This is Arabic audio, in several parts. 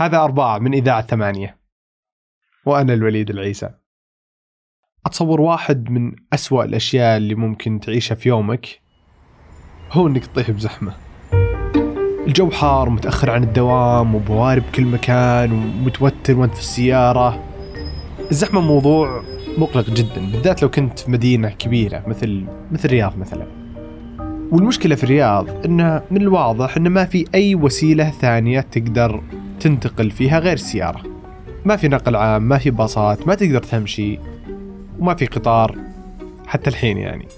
هذا أربعة من إذاعة ثمانية. وأنا الوليد العيسى. أتصور واحد من أسوأ الأشياء اللي ممكن تعيشها في يومك هو إنك تطيح بزحمة. الجو حار متأخر عن الدوام وبوارب كل مكان ومتوتر وأنت في السيارة. الزحمة موضوع مقلق جدا بالذات لو كنت في مدينة كبيرة مثل مثل الرياض مثلا. والمشكلة في الرياض إنه من الواضح إنه ما في أي وسيلة ثانية تقدر تنتقل فيها غير السيارة ما في نقل عام ما في باصات ما تقدر تمشي وما في قطار حتى الحين يعني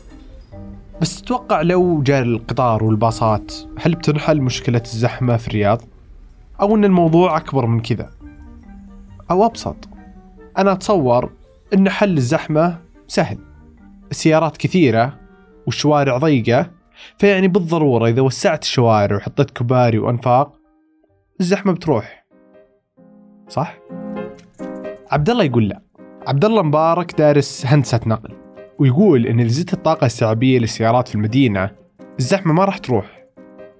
بس تتوقع لو جاء القطار والباصات هل بتنحل مشكلة الزحمة في الرياض؟ أو أن الموضوع أكبر من كذا؟ أو أبسط أنا أتصور أن حل الزحمة سهل السيارات كثيرة والشوارع ضيقة فيعني بالضرورة إذا وسعت الشوارع وحطيت كباري وأنفاق الزحمة بتروح صح؟ عبد الله يقول لا عبد الله مبارك دارس هندسة نقل ويقول إذا زدت الطاقة السحابية للسيارات في المدينة الزحمة ما راح تروح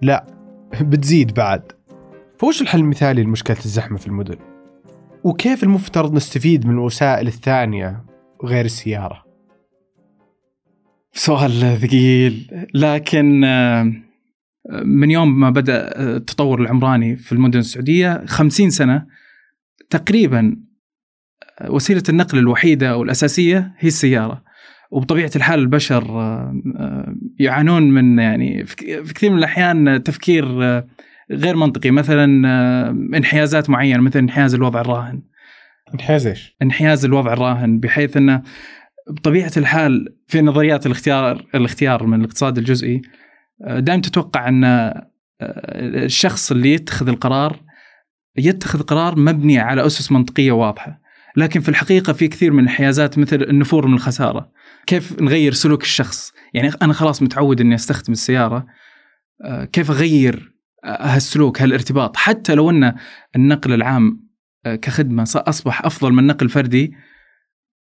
لا بتزيد بعد فوش الحل المثالي لمشكلة الزحمة في المدن؟ وكيف المفترض نستفيد من الوسائل الثانية غير السيارة؟ سؤال ثقيل لكن آه، من يوم ما بدأ التطور العمراني في المدن السعودية خمسين سنة تقريبا وسيلة النقل الوحيدة والأساسية هي السيارة. وبطبيعة الحال البشر آه، يعانون من يعني في كثير من الأحيان تفكير آه، غير منطقي. مثلا انحيازات معينة مثل انحياز الوضع الراهن. انحياز إيش؟ انحياز الوضع الراهن بحيث إنه بطبيعة الحال في نظريات الاختيار الاختيار من الاقتصاد الجزئي دائما تتوقع إن آه، الشخص اللي يتخذ القرار يتخذ قرار مبني على أسس منطقية واضحة. لكن في الحقيقة في كثير من الانحيازات مثل النفور من الخسارة. كيف نغير سلوك الشخص؟ يعني أنا خلاص متعود إني أستخدم السيارة. آه، كيف أغير هالسلوك هالارتباط؟ حتى لو أن النقل العام آه، كخدمة اصبح أفضل من نقل فردي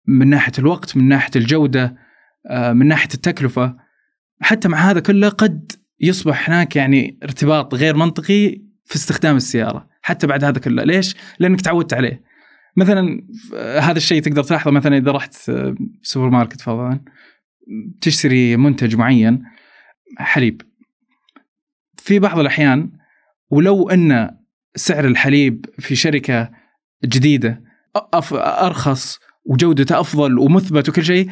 من ناحية الوقت من ناحية الجودة آه، من ناحية التكلفة. حتى مع هذا كله قد يصبح هناك يعني ارتباط غير منطقي في استخدام السيارة حتى بعد هذا كله. ليش؟ لأنك تعودت عليه. مثلا هذا الشيء تقدر تلاحظه. مثلا إذا رحت سوبر ماركت فرضا تشتري منتج معين حليب. في بعض الأحيان ولو أن سعر الحليب في شركة جديدة أرخص وجودته أفضل ومثبت وكل شيء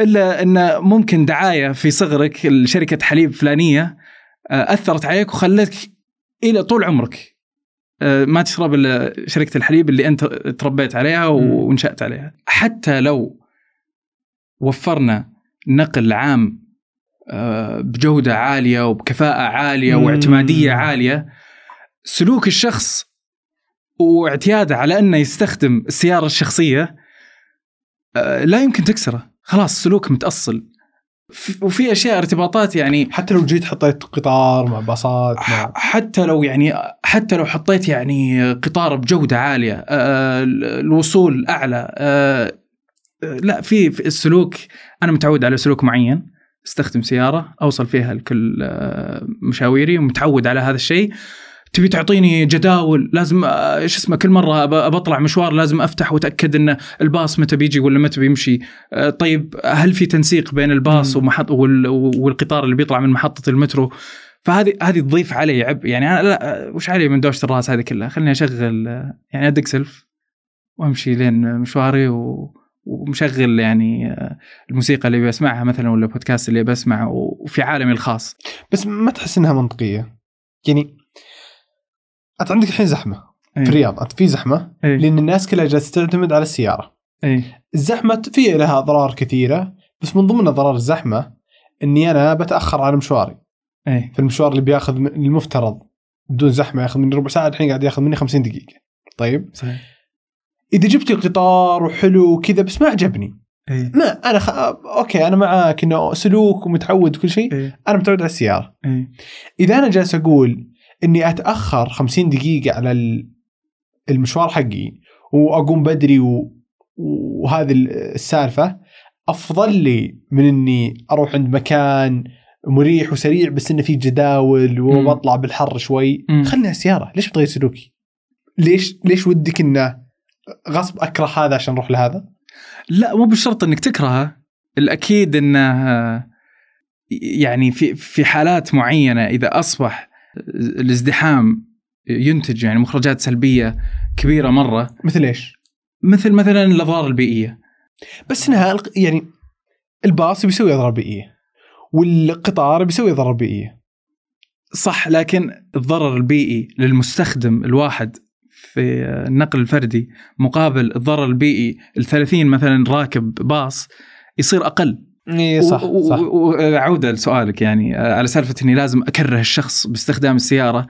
إلا أن ممكن دعاية في صغرك لشركة حليب فلانية آه، أثرت عليك وخلتك إلى طول عمرك. آه، ما تشرب إلا شركه الحليب اللي أنت تربيت عليها ونشات عليها. حتى لو وفرنا نقل عام آه، بجودة عالية وبكفاءة عالية واعتمادية عالية سلوك الشخص واعتياده على أنه يستخدم السيارة الشخصية آه، لا يمكن تكسره. خلاص سلوك متأصل. وفي أشياء ارتباطات يعني حتى لو جيت حطيت قطار مع باصات مع حتى لو يعني حتى لو حطيت يعني قطار بجودة عالية آه، الوصول أعلى آه، لا في السلوك أنا متعود على سلوك معين أستخدم سيارة أوصل فيها لكل مشاويري ومتعود على هذا الشيء. تبي تعطيني جداول؟ لازم إيش آه، اسمه كل مرة بطلع مشوار لازم أفتح وأتأكد إن الباص متى بيجي ولا متى بيمشي. آه، طيب هل في تنسيق بين الباص ومحط والقطار اللي بيطلع من محطة المترو؟ فهذه هذه تضيف علي عبء يعني أنا لا وش علي من دوشة الراس هذه كلها؟ خليني أشغل يعني أدق سلف وأمشي لين مشواري و ومشغل يعني آه، الموسيقى اللي بسمعها مثلا ولا البودكاست اللي بسمعه وفي عالمي الخاص. بس ما تحس إنها منطقية؟ يعني انت عندك الحين زحمة أيه. في الرياض انت في زحمة أيه. لأن الناس كلها جالسة تعتمد على السيارة أيه. الزحمة في لها أضرار كثيرة بس من ضمن اضرار الزحمة إني أنا بتأخر على مشواري أيه. في المشوار اللي بياخذ المفترض بدون زحمة ياخذ مني ربع ساعة الحين قاعد ياخذ مني 50 دقيقة طيب صحيح إذا جبت قطار وحلو وكذا بس ما عجبني إيه؟ ما أنا خ... أوكي أنا معاك إنه سلوك ومتعود وكل شيء إيه؟ أنا متعود على السيارة إيه؟ إذا أنا جالس أقول إني أتأخر 50 دقيقة على المشوار حقي وأقوم بدري و... وهذه السالفة أفضل لي من إني أروح عند مكان مريح وسريع بس إنه في جداول وبطلع بالحر شوي. خلني السيارة. ليش بتغير سلوكي؟ ليش ليش ودك إنه غصب أكره هذا عشان أروح لهذا؟ لا مو بالشرط إنك تكرهه. الأكيد إنه يعني في في حالات معينة إذا أصبح الازدحام ينتج يعني مخرجات سلبية كبيرة مرة. مثل إيش؟ مثل مثلا الأضرار البيئية. بس إنها يعني الباص بيسوي أضرار بيئية والقطار بيسوي أضرار بيئية. صح لكن الضرر البيئي للمستخدم الواحد في النقل الفردي مقابل الضرر البيئي ل 30 مثلا راكب باص يصير أقل. إي صح و- صح. و- وعودة لسؤالك يعني آه، على سالفة إني لازم اكره الشخص باستخدام السيارة.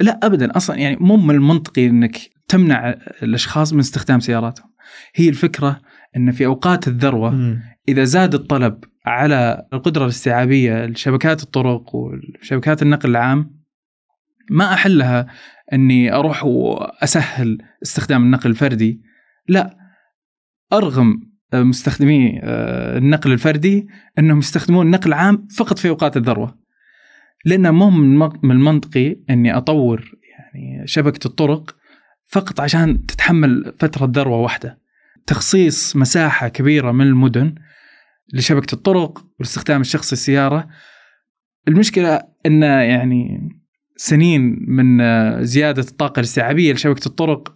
لا ابدا أصلا يعني مو من المنطقي إنك تمنع الأشخاص من استخدام سياراتهم. هي الفكرة إن في أوقات الذروة مم. إذا زاد الطلب على القدرة الاستيعابية لشبكات الطرق وشبكات النقل العام ما أحلها إني أروح وأسهل استخدام النقل الفردي. لا أرغم مستخدمي آه، النقل الفردي انهم يستخدمون النقل العام فقط في اوقات الذروة. لأنه مو من المنطقي اني اطور يعني شبكة الطرق فقط عشان تتحمل فترة ذروة واحدة. تخصيص مساحة كبيرة من المدن لشبكة الطرق والاستخدام الشخصي السياره. المشكلة انه يعني سنين من آه، زيادة الطاقة الاستيعابية لشبكة الطرق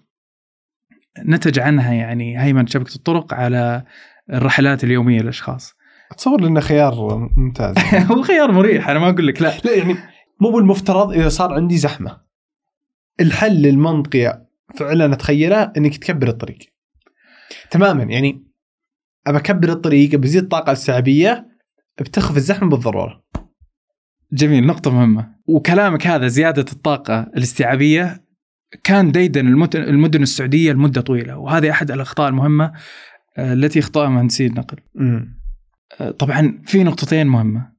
نتج عنها يعني هيمنه شبكة الطرق على الرحلات اليومية للأشخاص. اتصور انه خيار ممتاز. هو خيار مريح أنا ما أقول لك لا. لا يعني مو بالمفترض إذا صار عندي زحمة. الحل المنطقي فعلا أتخيله إنك تكبر الطريق. تماما يعني أبى أكبر الطريق بزيد الطاقة الاستيعابيه بتخف الزحمة بالضرورة. جميل نقطة مهمة. وكلامك هذا زيادة الطاقة الاستيعابية كان ديدن المدن, السعودية لمدة طويلة وهذه أحد الأخطاء المهمة آه، التي اخطأها مهندسي النقل. آه، طبعا في نقطتين مهمة.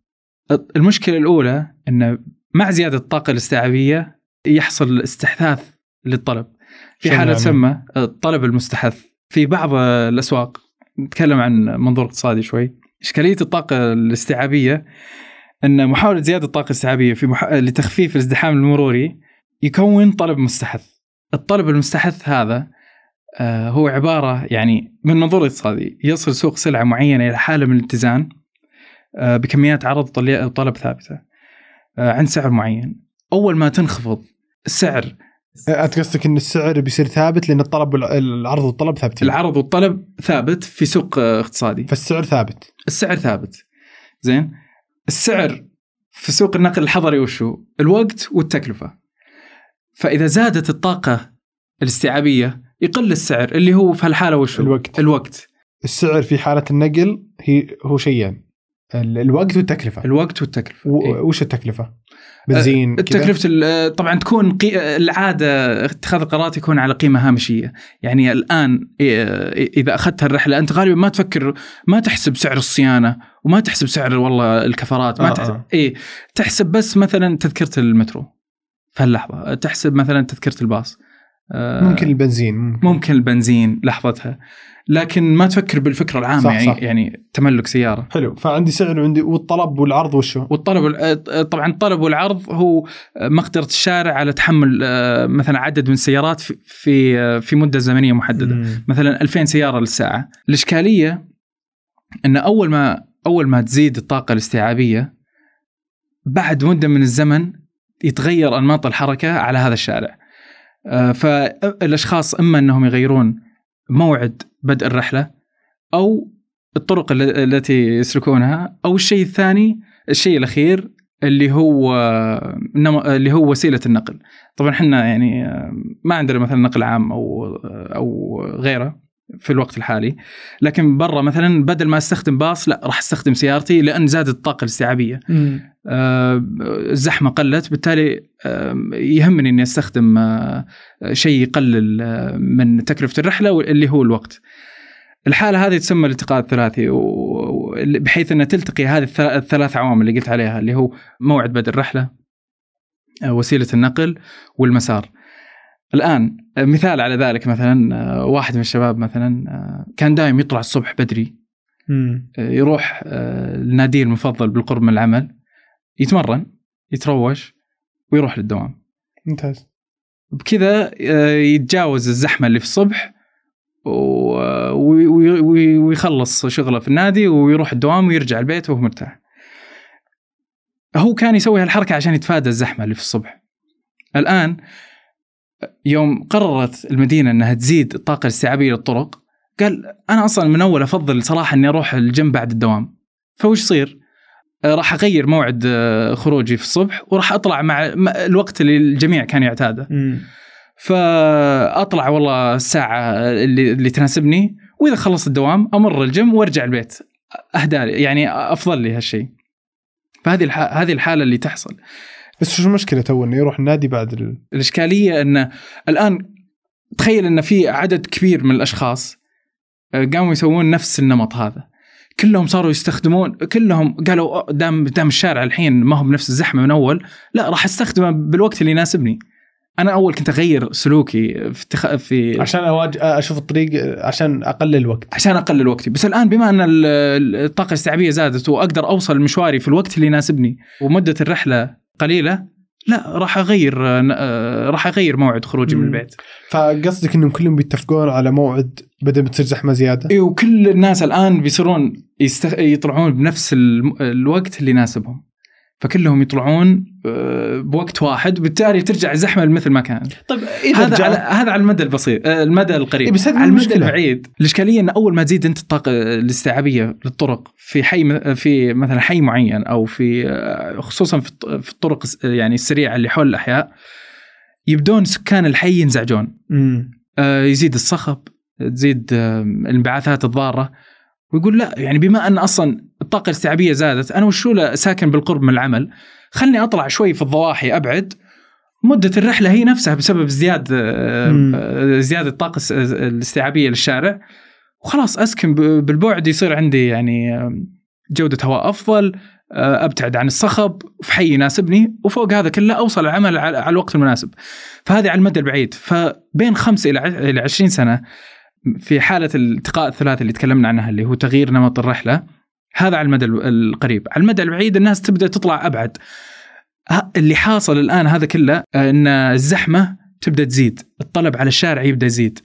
المشكلة الأولى أن مع زيادة الطاقة الاستيعابية يحصل استحثاث للطلب. في يعني؟ تسمى الطلب المستحث. في بعض الأسواق نتكلم عن منظور اقتصادي شوي إشكالية الطاقة الاستيعابية أن محاولة زيادة الطاقة الاستيعابية في مح... لتخفيف الازدحام المروري يكون طلب مستحث. الطلب المستحث هذا آه، هو عبارة يعني من منظور اقتصادي. يصل سوق سلعة معينة إلى حالة من الاتزان آه، بكميات عرض طلي- طلب ثابتة آه، عند سعر معين. أول ما تنخفض السعر أنت قصدك إن السعر بيصير ثابت لأن الطلب العرض والطلب ثابتين. العرض والطلب ثابت في سوق اقتصادي. فالسعر ثابت. السعر ثابت. زين؟ السعر في سوق النقل الحضري وشو؟ الوقت والتكلفة. فإذا زادت الطاقة الاستيعابية يقل السعر اللي هو في هالحالة وشو الوقت. الوقت السعر في حالة النقل هي هو شيئين ال- الوقت والتكلفة الوقت والتكلفة إيه. و- وش التكلفة؟ بنزين كذا؟ تكلفة ال- طبعا تكون قي... العادة اتخاذ القرارات يكون على قيمة هامشية يعني الآن إيه، إذا أخذت الرحلة أنت غالبا ما تفكر ما تحسب سعر الصيانة وما تحسب سعر والله الكفرات ما آه، تحسب آه. إيه تحسب بس مثلا تذكرة المترو في هاللحظة. تحسب مثلا تذكرة الباص. آه، ممكن البنزين ممكن, ممكن البنزين لحظتها. لكن ما تفكر بالفكرة العامة صح، يعني صح. يعني تملك سيارة. حلو. فعندي سعر وعندي والطلب والعرض وشو؟ والطلب طبعا الطلب والعرض هو مقدرة الشارع على تحمل آه، مثلا عدد من السيارات في في آه، في مدة زمنية محددة. مم. مثلا 2000 سيارة للساعة. الإشكالية إن أول ما أول ما تزيد الطاقة الاستيعابية بعد مدة من الزمن يتغير أنماط الحركة على هذا الشارع. آه، فالأشخاص إما أنهم يغيرون موعد بدء الرحلة أو الطرق ال- التي يسلكونها أو الشيء الثاني الشيء الأخير اللي هو اللي هو وسيلة النقل. طبعا إحنا يعني ما عندنا مثلا نقل عام أو أو غيره. في الوقت الحالي لكن برا مثلا بدل ما أستخدم باص لا راح أستخدم سيارتي لأن زادت الطاقة الاستيعابية. آه، الزحمة قلت بالتالي آه، يهمني إني أستخدم آه، شيء يقلل آه، من تكلفة الرحلة اللي هو الوقت. الحالة هذه تسمى الالتقاء الثلاثي بحيث إنها تلتقي هذه الث- الثلاث عوامل اللي قلت عليها اللي هو موعد بدء الرحلة آه، وسيلة النقل والمسار. الآن آه، مثال على ذلك مثلا آه، واحد من الشباب مثلا آه، كان دائم يطلع الصبح بدري مم. يروح آه، لناديه المفضل بالقرب من العمل يتمرن يتروش ويروح للدوام ممتاز بكذا آه، يتجاوز الزحمة اللي في الصبح ويخلص شغله في النادي ويروح الدوام ويرجع البيت وهو مرتاح. هو كان يسوي هالحركة عشان يتفادى الزحمة اللي في الصبح. الآن يوم قررت المدينة إنها تزيد الطاقة الاستيعابية للطرق قال أنا أصلا من أول أفضل صراحة إني أروح الجيم بعد الدوام. فوش يصير؟ آه، راح أغير موعد آه، خروجي في الصبح وراح أطلع مع الوقت اللي الجميع كان يعتاده. فأطلع والله الساعة اللي اللي تناسبني وإذا خلصت الدوام أمر الجيم وأرجع البيت أهدى لي يعني أفضل لي هالشيء فهذه الح... هذه الحالة اللي تحصل بس شو المشكلة تو إنه يروح النادي بعد ال... الإشكالية ان الآن تخيل ان في عدد كبير من الأشخاص آه، قاموا يسوون نفس النمط هذا. كلهم صاروا يستخدمون كلهم قالوا "أوه، دام دام الشارع الحين ما هو بنفس الزحمة من أول لا راح أستخدمه بالوقت اللي يناسبني. أنا أول كنت أغير سلوكي في اتخ... في عشان أواج... أشوف الطريق عشان أقلل وقت عشان أقلل وقتي. بس الآن بما أن ال- ال- الطاقة الاستيعابية زادت وأقدر أوصل مشواري في الوقت اللي يناسبني ومدة الرحلة قليلة لا راح أغير آه، راح أغير موعد خروجي من. البيت. فقصدك إنهم كلهم بيتفقون على موعد بدل ما تصير زحمة زيادة؟ إيه، وكل الناس الآن بيصيرون يستخ... يطلعون بنفس الوقت اللي يناسبهم. فكلهم يطلعون آه، بوقت واحد وبالتالي ترجع الزحمة مثل ما كانت طيب هذا على هذا على المدى البسيط آه، المدى القريب. إيه، بس على المدى المشكلة. البعيد. الإشكالية إن أول ما تزيد أنت الطاقة الاستيعابية للطرق في حي في مثلا حي معين أو في آه، خصوصا في الط- في الطرق يعني السريعة اللي حول الأحياء يبدون سكان الحي ينزعجون. يزيد الصخب تزيد الانبعاثات الضارة. ويقول لا يعني بما أن أصلا الطاقة الاستيعابيه زادت أنا وشو ساكن بالقرب من العمل خلني أطلع شوي في الضواحي أبعد. مدة الرحلة هي نفسها بسبب ازدياد آه،. آه، زياده الطاقة الس- الاستيعابية للشارع. وخلاص أسكن بالبعد يصير عندي يعني جودة هواء أفضل آه، أبتعد عن الصخب في حي يناسبني وفوق هذا كله أوصل العمل على الوقت المناسب. فهذه على المدى البعيد. فبين خمس إلى ع- إلى 20 سنة في حالة الالتقاء الثلاثي اللي تكلمنا عنها اللي هو تغيير نمط الرحلة هذا على المدى ال- القريب. على المدى البعيد الناس تبدأ تطلع أبعد. اللي حاصل الآن هذا كله إن الزحمة تبدأ تزيد. الطلب على الشارع يبدأ يزيد.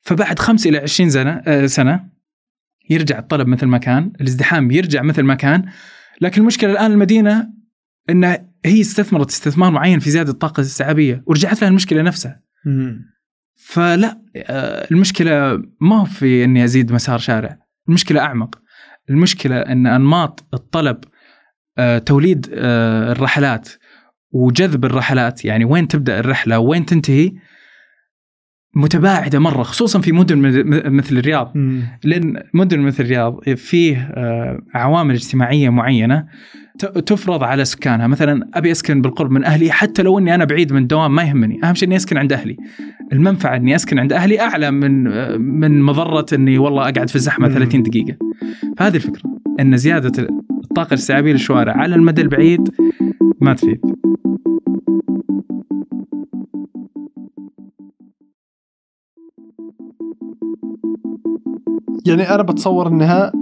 فبعد خمس إلى 20 سنه آه، سنة يرجع الطلب مثل ما كان الازدحام يرجع مثل ما كان. لكن المشكلة الآن المدينة إن هي استثمرت استثمار معين في زيادة الطاقة الإستيعابية ورجعت لها المشكلة نفسها. فلا آه، المشكلة ما هو في إني أزيد مسار شارع. المشكلة أعمق. المشكلة إن أنماط الطلب آه، توليد آه، الرحلات وجذب الرحلات يعني وين تبدأ الرحلة وين تنتهي متباعدة مرة خصوصا في مدن مثل الرياض. لأن مدن مثل الرياض فيه آه، عوامل اجتماعية معينة تفرض على سكانها مثلا أبي أسكن بالقرب من أهلي حتى لو إني أنا بعيد من الدوام ما يهمني. أهم شيء إني أسكن عند أهلي. المنفعة إني أسكن عند أهلي أعلى من من مضرة إني والله أقعد في الزحمة مم. 30 دقيقة. فهذه الفكرة إن زيادة الطاقة الاستيعابية للشوارع على المدى البعيد ما تفيد. يعني أنا بتصور إنها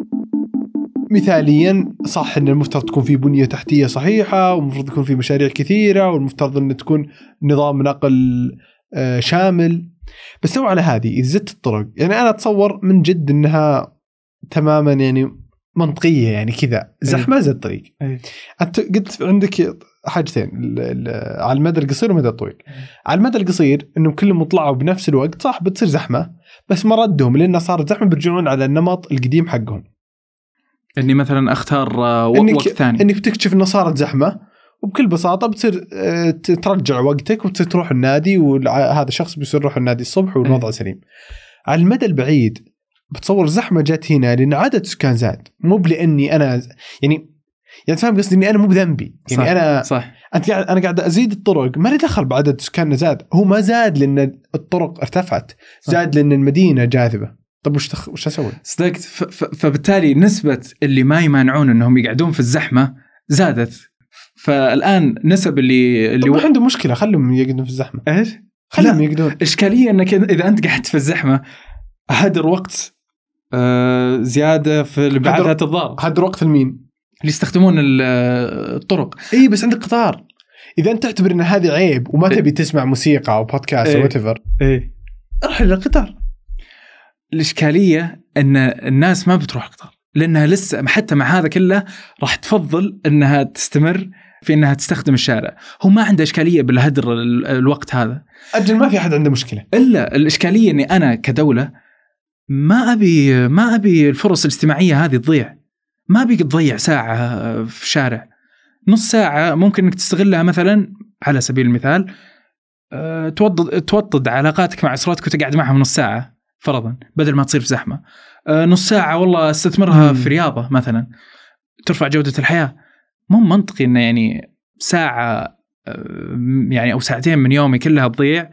مثاليا صح إن المفترض تكون في بنية تحتية صحيحة والمفروض يكون في مشاريع كثيرة والمفترض إن تكون نظام نقل آه، شامل. بس لو على هذه إذا زدت الطرق يعني أنا أتصور من جد إنها تماما يعني منطقية يعني كذا. زحمه زي الطريق. أي. أنت قلت عندك حاجتين على المدى القصير والمدى الطويل. على المدى القصير إنهم كلهم طلعوا بنفس الوقت صح بتصير زحمة. بس ما ردهم لانها صارت زحمة بيرجعون على النمط القديم حقهم. إني مثلا أختار آه، إنك وقت ثاني. إنك بتكتشف انه صارت زحمة وبكل بساطة بتصير آه، ترجع وقتك وتصير تروح النادي وهذا الشخص بيصير يروح النادي الصبح والوضع سليم. على المدى البعيد بتصور الزحمه جت هنا لأن عدد سكان زاد. مو بلأني أنا يعني يعني فاهم قصدي؟ إني أنا مو بذنبي. يعني صح. أنا صح. أنت قاعد أنا قاعد أزيد الطرق. ما لي دخل بعدد سكاننا زاد. هو ما زاد لأن الطرق ارتفعت. زاد لأن المدينة جاذبة. طب وش تخ... وش أسوي؟ صدقت ف- ف- فبالتالي نسبة اللي ما يمانعون إنهم يقعدون في الزحمة زادت فالآن نسب اللي اللي طب ما عنده مشكلة خلهم يقعدون في الزحمة إيش؟ خلهم. يقعدون إشكالية إنك اذا أنت قعدت في الزحمة هدر وقت آه، زيادة في الانبعاثات الضارة هذا وقت المين؟ اللي يستخدمون ال- الطرق إي بس عندك قطار إذا أنت تعتبر إن هذه عيب وما إيه. تبي تسمع موسيقى أو بودكاست أو إيه. whatever إيه روح للقطار الإشكالية إن الناس ما بتروح القطار لأنها لسه حتى مع هذا كله راح تفضل إنها تستمر في إنها تستخدم الشارع. هو ما عنده إشكالية بالهدر ال- الوقت هذا. أجل ما في أحد عنده مشكلة. إلا الإشكالية إني أنا كدولة ما أبي ما أبي الفرص الاجتماعية هذه تضيع. ما ابيك تضيع ساعة في شارع. نص ساعة ممكن إنك تستغلها مثلا على سبيل المثال توطد توطد علاقاتك مع أسرتك وتقعد معهم نص ساعة. فرضا بدل ما تصير في زحمة. أه، نص ساعة والله أستثمرها مم. في رياضة مثلا. ترفع جودة الحياة. مو منطقي إنه يعني ساعة أه، يعني أو ساعتين من يومي كلها تضيع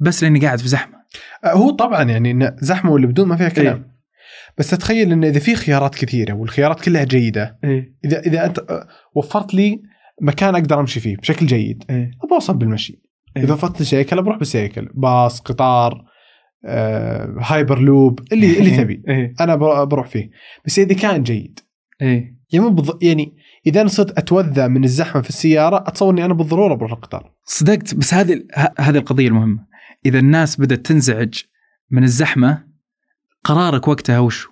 بس لأني قاعد في زحمة. آه، هو طبعا يعني إن زحمة ولا بدون ما فيها كلام. إيه. بس تتخيل انه إذا في خيارات كثيرة والخيارات كلها جيدة إيه. إذا إذا أنت آه، وفرت لي مكان أقدر أمشي فيه بشكل جيد إيه. أبغى أوصل بالمشي. إيه. إذا وفرت لي سيكل بروح بالسيكل. باص قطار آه، هايبر لوب اللي اللي تبي. إيه. أنا بر- بروح فيه. بس إذا كان جيد. إيه. يعني بالض- يعني إذا أنا صرت أتوذى من الزحمة في السيارة أتصور إني أنا بالضرورة بروح القطار. صدقت بس هذه ه- هذه القضية المهمة. إذا الناس بدأت تنزعج من الزحمة قرارك وقتها وش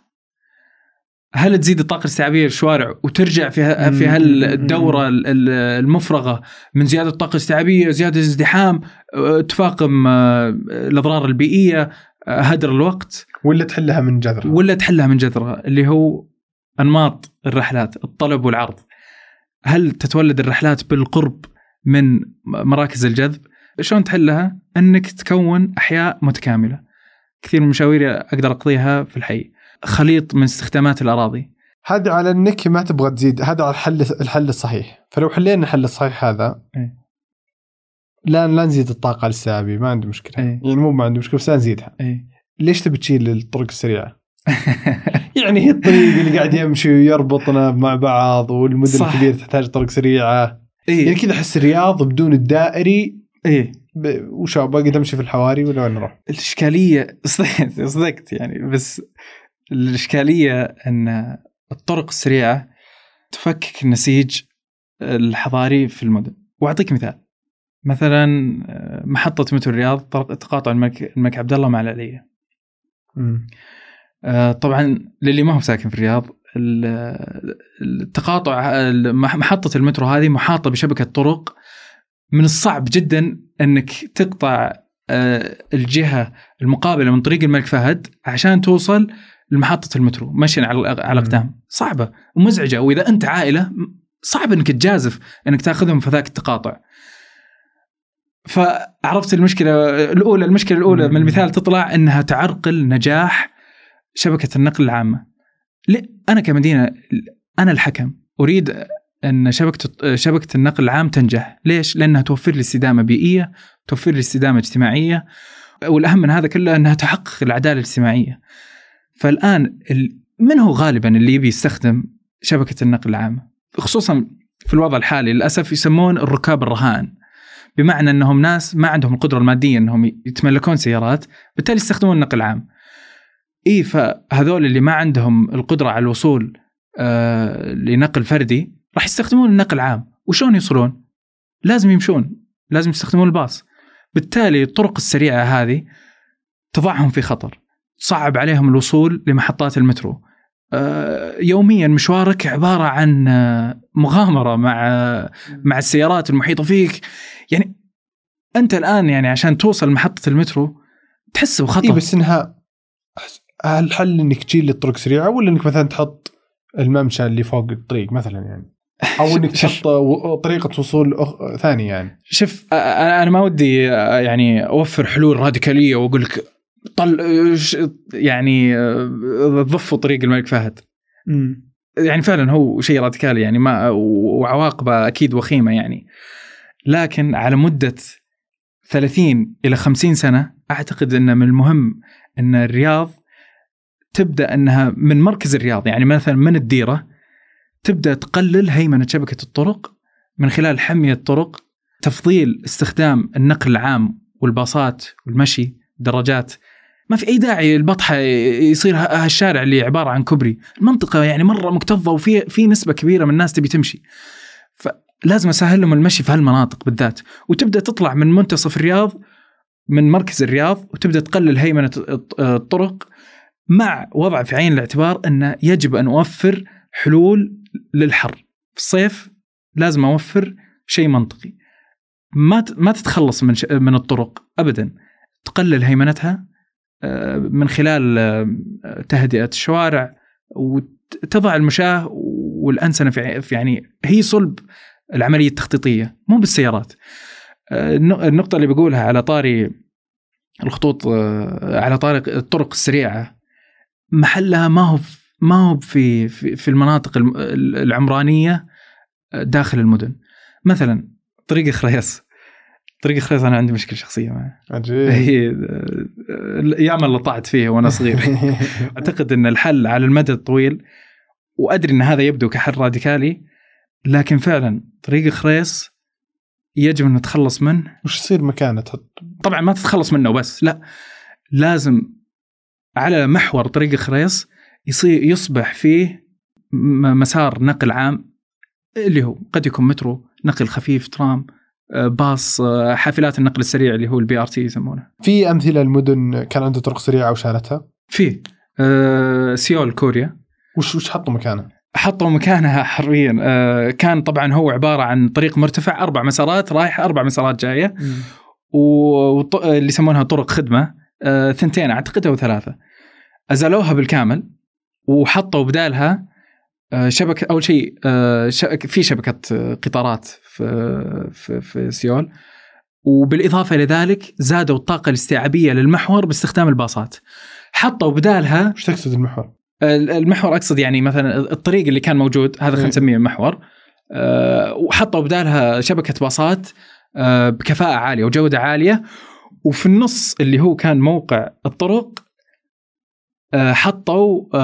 هل تزيد الطاقة الاستيعابية للشوارع وترجع في في. هالدورة ال- ال- المفرغة من زيادة الطاقة الاستيعابية زياده الازدحام أه، تفاقم أه، الأضرار البيئية أه، هدر الوقت؟ ولا تحلها من جذرها؟ ولا تحلها من جذرها اللي هو أنماط الرحلات الطلب والعرض. هل تتولد الرحلات بالقرب من مراكز الجذب؟ شلون تحلها؟ أنك تكون أحياء متكاملة. كثير من مشاويري أقدر أقضيها في الحي. خليط من استخدامات الأراضي هذا على انك ما تبغى تزيد هذا على الحل الحل الصحيح فلو حلينا الحل الصحيح هذا إيه. لا لا نزيد الطاقة الاستيعابيه ما عندي مشكلة إيه. يعني مو ما عندي مشكلة بس لا نزيدها إيه ليش تبي تشيل الطرق السريعة؟ يعني هي الطريق اللي قاعد يمشي ويربطنا مع بعض والمدن. الكبيرة تحتاج طرق سريعة يعني إيه كذا أحس الرياض بدون الدائري إيه ب... وش بقعد امشي في الحواري ولا وين أروح؟ الإشكالية صدقت صدقت يعني بس الإشكالية إن الطرق السريعة تفكك النسيج الحضاري في المدن. وأعطيك مثال. مثلا آه، محطة مترو الرياض تقاطع الملك الملك عبد الله مع العليه مم. آه، طبعا للي ما هو ساكن في الرياض ال- التقاطع محطة المترو هذه محاطة بشبكة طرق من الصعب جدا إنك تقطع آه، الجهة المقابلة من طريق الملك فهد عشان توصل لمحطه المترو مشيا على على مم. الأقدام صعبة ومزعجه وإذا أنت عائلة صعب إنك تجازف إنك تأخذهم في ذاك التقاطع فعرفت المشكلة الأولى المشكلة الأولى من. المثال تطلع إنها تعرقل نجاح شبكة النقل العامة؟ أنا كمدينة أنا الحكم أريد أن شبكة شبكة النقل العام تنجح، ليش؟ لأنها توفر لي استدامة بيئية، توفر لي استدامة اجتماعية، والأهم من هذا كله أنها تحقق العدالة الاجتماعية. فالآن ال- من هو غالبا اللي يبي يستخدم شبكة النقل العامه؟ خصوصا في الوضع الحالي للأسف يسمون الركاب الرهان. بمعنى أنهم ناس ما عندهم القدرة المادية أنهم يتملكون سيارات، بالتالي يستخدمون النقل العام. إي فهذول اللي ما عندهم القدرة على الوصول آه لنقل فردي راح يستخدمون النقل العام وشلون يوصلون لازم يمشون لازم يستخدمون الباص بالتالي الطرق السريعة هذه تضعهم في خطر صعب عليهم الوصول لمحطات المترو. آه يوميا مشوارك عبارة عن آه مغامرة مع آه مع السيارات المحيطة فيك. يعني أنت الآن يعني عشان توصل لمحطة المترو تحس بخطر. اي بس إنها الحل إنك تشيل الطرق سريعة ولا إنك مثلا تحط الممشى اللي فوق الطريق مثلا يعني؟ أو إنك تحط طريقة وصول أخ... ثانية يعني. شوف أنا أنا ما ودي يعني أوفر حلول راديكالية وأقول لك طل يعني آه، ضفوا طريق الملك فهد. يعني فعلا هو شيء راديكالي يعني ما وعواقبه أكيد وخيمة يعني. لكن على مدة 30 إلى 50 سنة أعتقد أن من المهم أن الرياض تبدأ أنها من مركز الرياض. يعني مثلا من الديرة تبدأ تقلل هيمنة شبكة الطرق من خلال حمية الطرق تفضيل استخدام النقل العام والباصات والمشي الدراجات ما في أي داعي البطحه يصير هالشارع اللي عبارة عن كوبري. المنطقة يعني مرة مكتظة وفي في نسبة كبيرة من الناس تبي تمشي. لازم أسهل لهم المشي في هالمناطق بالذات. وتبدأ تطلع من منتصف الرياض من مركز الرياض وتبدأ تقلل هيمنة الطرق مع وضع في عين الاعتبار أنه يجب أن أوفر حلول للحر. في الصيف لازم أوفر شيء منطقي. ما ما تتخلص من من الطرق ابدا. تقلل هيمنتها من خلال آه، تهدئة الشوارع وتضع المشاة والأنسنة في يعني هي صلب العملية التخطيطية مو بالسيارات. آه، النقطة اللي بقولها على طاري الخطوط على طاري الطرق السريعة محلها ما هو ما هو في, في المناطق العمرانية داخل المدن. مثلا طريق خريص. طريق خريص أنا عندي مشكلة شخصية معه. عجيب. هي ياما اللي طعت فيه وأنا صغير. أعتقد إن الحل على المدى الطويل وأدري إن هذا يبدو كحل راديكالي لكن فعلا طريق خريص يجب أن نتخلص منه. وش يصير مكانه؟ طبعا ما تتخلص منه بس لا. لازم على محور طريق خريص يصير يصبح فيه مسار نقل عام اللي هو قد يكون مترو نقل خفيف ترام. آه، باص آه، حافلات النقل السريع اللي هو ال BRT يسمونه. في أمثلة المدن كان عنده طرق سريعة وشالتها في أه سيول كوريا. وش وش حطوا مكانها حطوا مكانها حرفيا أه كان طبعا هو عبارة عن طريق مرتفع أربع مسارات رايحه أربع مسارات جاية. واللي يسمونها طرق خدمة. أه ثنتين أعتقد أو ثلاثة. أزالوها بالكامل وحطوا بدالها آه، شبكه أول شيء آه، في شبكة قطارات في في, في سيول. وبالإضافة إلى ذلك زادوا الطاقة الاستيعابية للمحور باستخدام الباصات. حطوا بدالها إيش تقصد المحور؟ المحور أقصد يعني مثلا الطريق اللي كان موجود هذا خلينا نسميه محور. آه، وحطوا بدالها شبكة باصات بكفاءة عالية وجودة عالية. وفي النص اللي هو كان موقع الطرق حطوا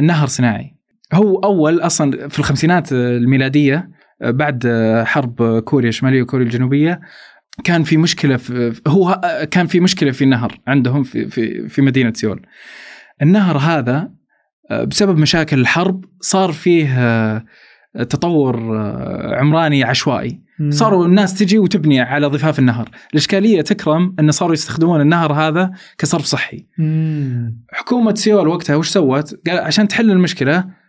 نهر صناعي. هو أول أصلا في الخمسينات الميلادية بعد حرب كوريا الشمالية وكوريا الجنوبية كان في مشكلة في هو كان في مشكلة في النهر عندهم في في في مدينة سيول. النهر هذا بسبب مشاكل الحرب صار فيه تطور عمراني عشوائي. صاروا الناس تجي وتبني على ضفاف النهر. الإشكالية تكرم أن صاروا يستخدمون النهر هذا كصرف صحي. حكومة سيول وقتها وش سوت؟ قال عشان تحل المشكلة آه،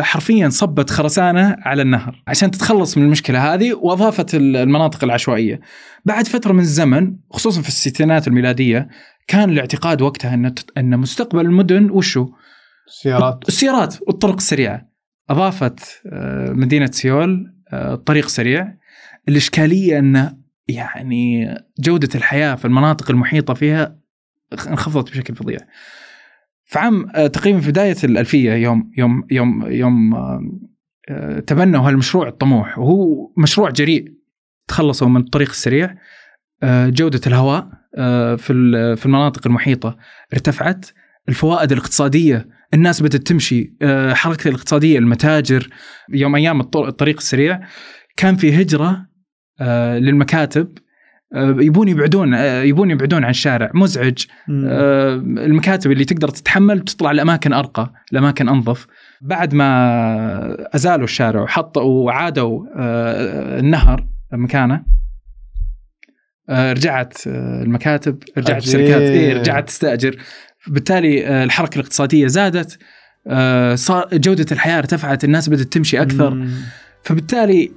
حرفيا صبت خرسانة على النهر عشان تتخلص من المشكلة هذه وأضافت المناطق العشوائية. بعد فترة من الزمن خصوصا في الستينات الميلادية كان الاعتقاد وقتها أن أن مستقبل المدن وشو؟ السيارات السيارات والطرق السريعة. أضافت آه، مدينة سيول آه، طريق سريع الإشكالية انه يعني جودة الحياة في المناطق المحيطة فيها انخفضت بشكل فظيع. في عام آه، تقريبا في بداية الألفية يوم يوم يوم يوم آه، آه، تبنوا هالمشروع الطموح. وهو مشروع جريء. تخلصوا من الطريق السريع. جودة الهواء في في المناطق المحيطة ارتفعت. الفوائد الاقتصادية الناس بدأت تمشي. حركة الاقتصادية المتاجر. يوم أيام الطريق السريع. كان في هجرة للمكاتب. يبون يبعدون آه، يبون يبعدون عن الشارع مزعج. آه، المكاتب اللي تقدر تتحمل تطلع لأماكن أرقى لأماكن أنظف. بعد ما أزالوا الشارع وحطوا وعادوا النهر مكانه رجعت المكاتب رجعت الشركات إيه رجعت تستأجر. بالتالي الحركة الاقتصادية زادت صار جودة الحياة ارتفعت الناس بدأت تمشي أكثر. مم. فبالتالي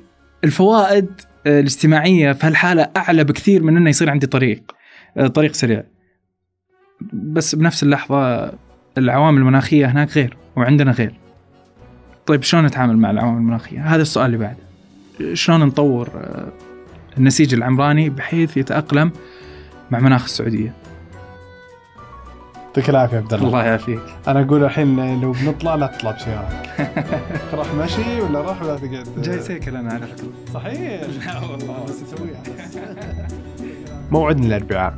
الفوائد الاجتماعيه في هالحاله أعلى بكثير من إنه يصير عندي طريق آه، طريق سريع. بس بنفس اللحظة العوامل المناخية هناك غير وعندنا غير. طيب شلون نتعامل مع العوامل المناخية؟ هذا السؤال اللي بعده. شلون نطور آه، النسيج العمراني بحيث يتأقلم مع مناخ السعودية؟ يعطيك العافية عبد الله. الله يعافيك. أنا أقول الحين لو بنطلع لا تطلع بسيارتك روح مشي ولا روح ولا تقعد؟ جاي سيكل أنا على فكرة. صحيح. لا والله. بس اسويها موعدنا الاربعاء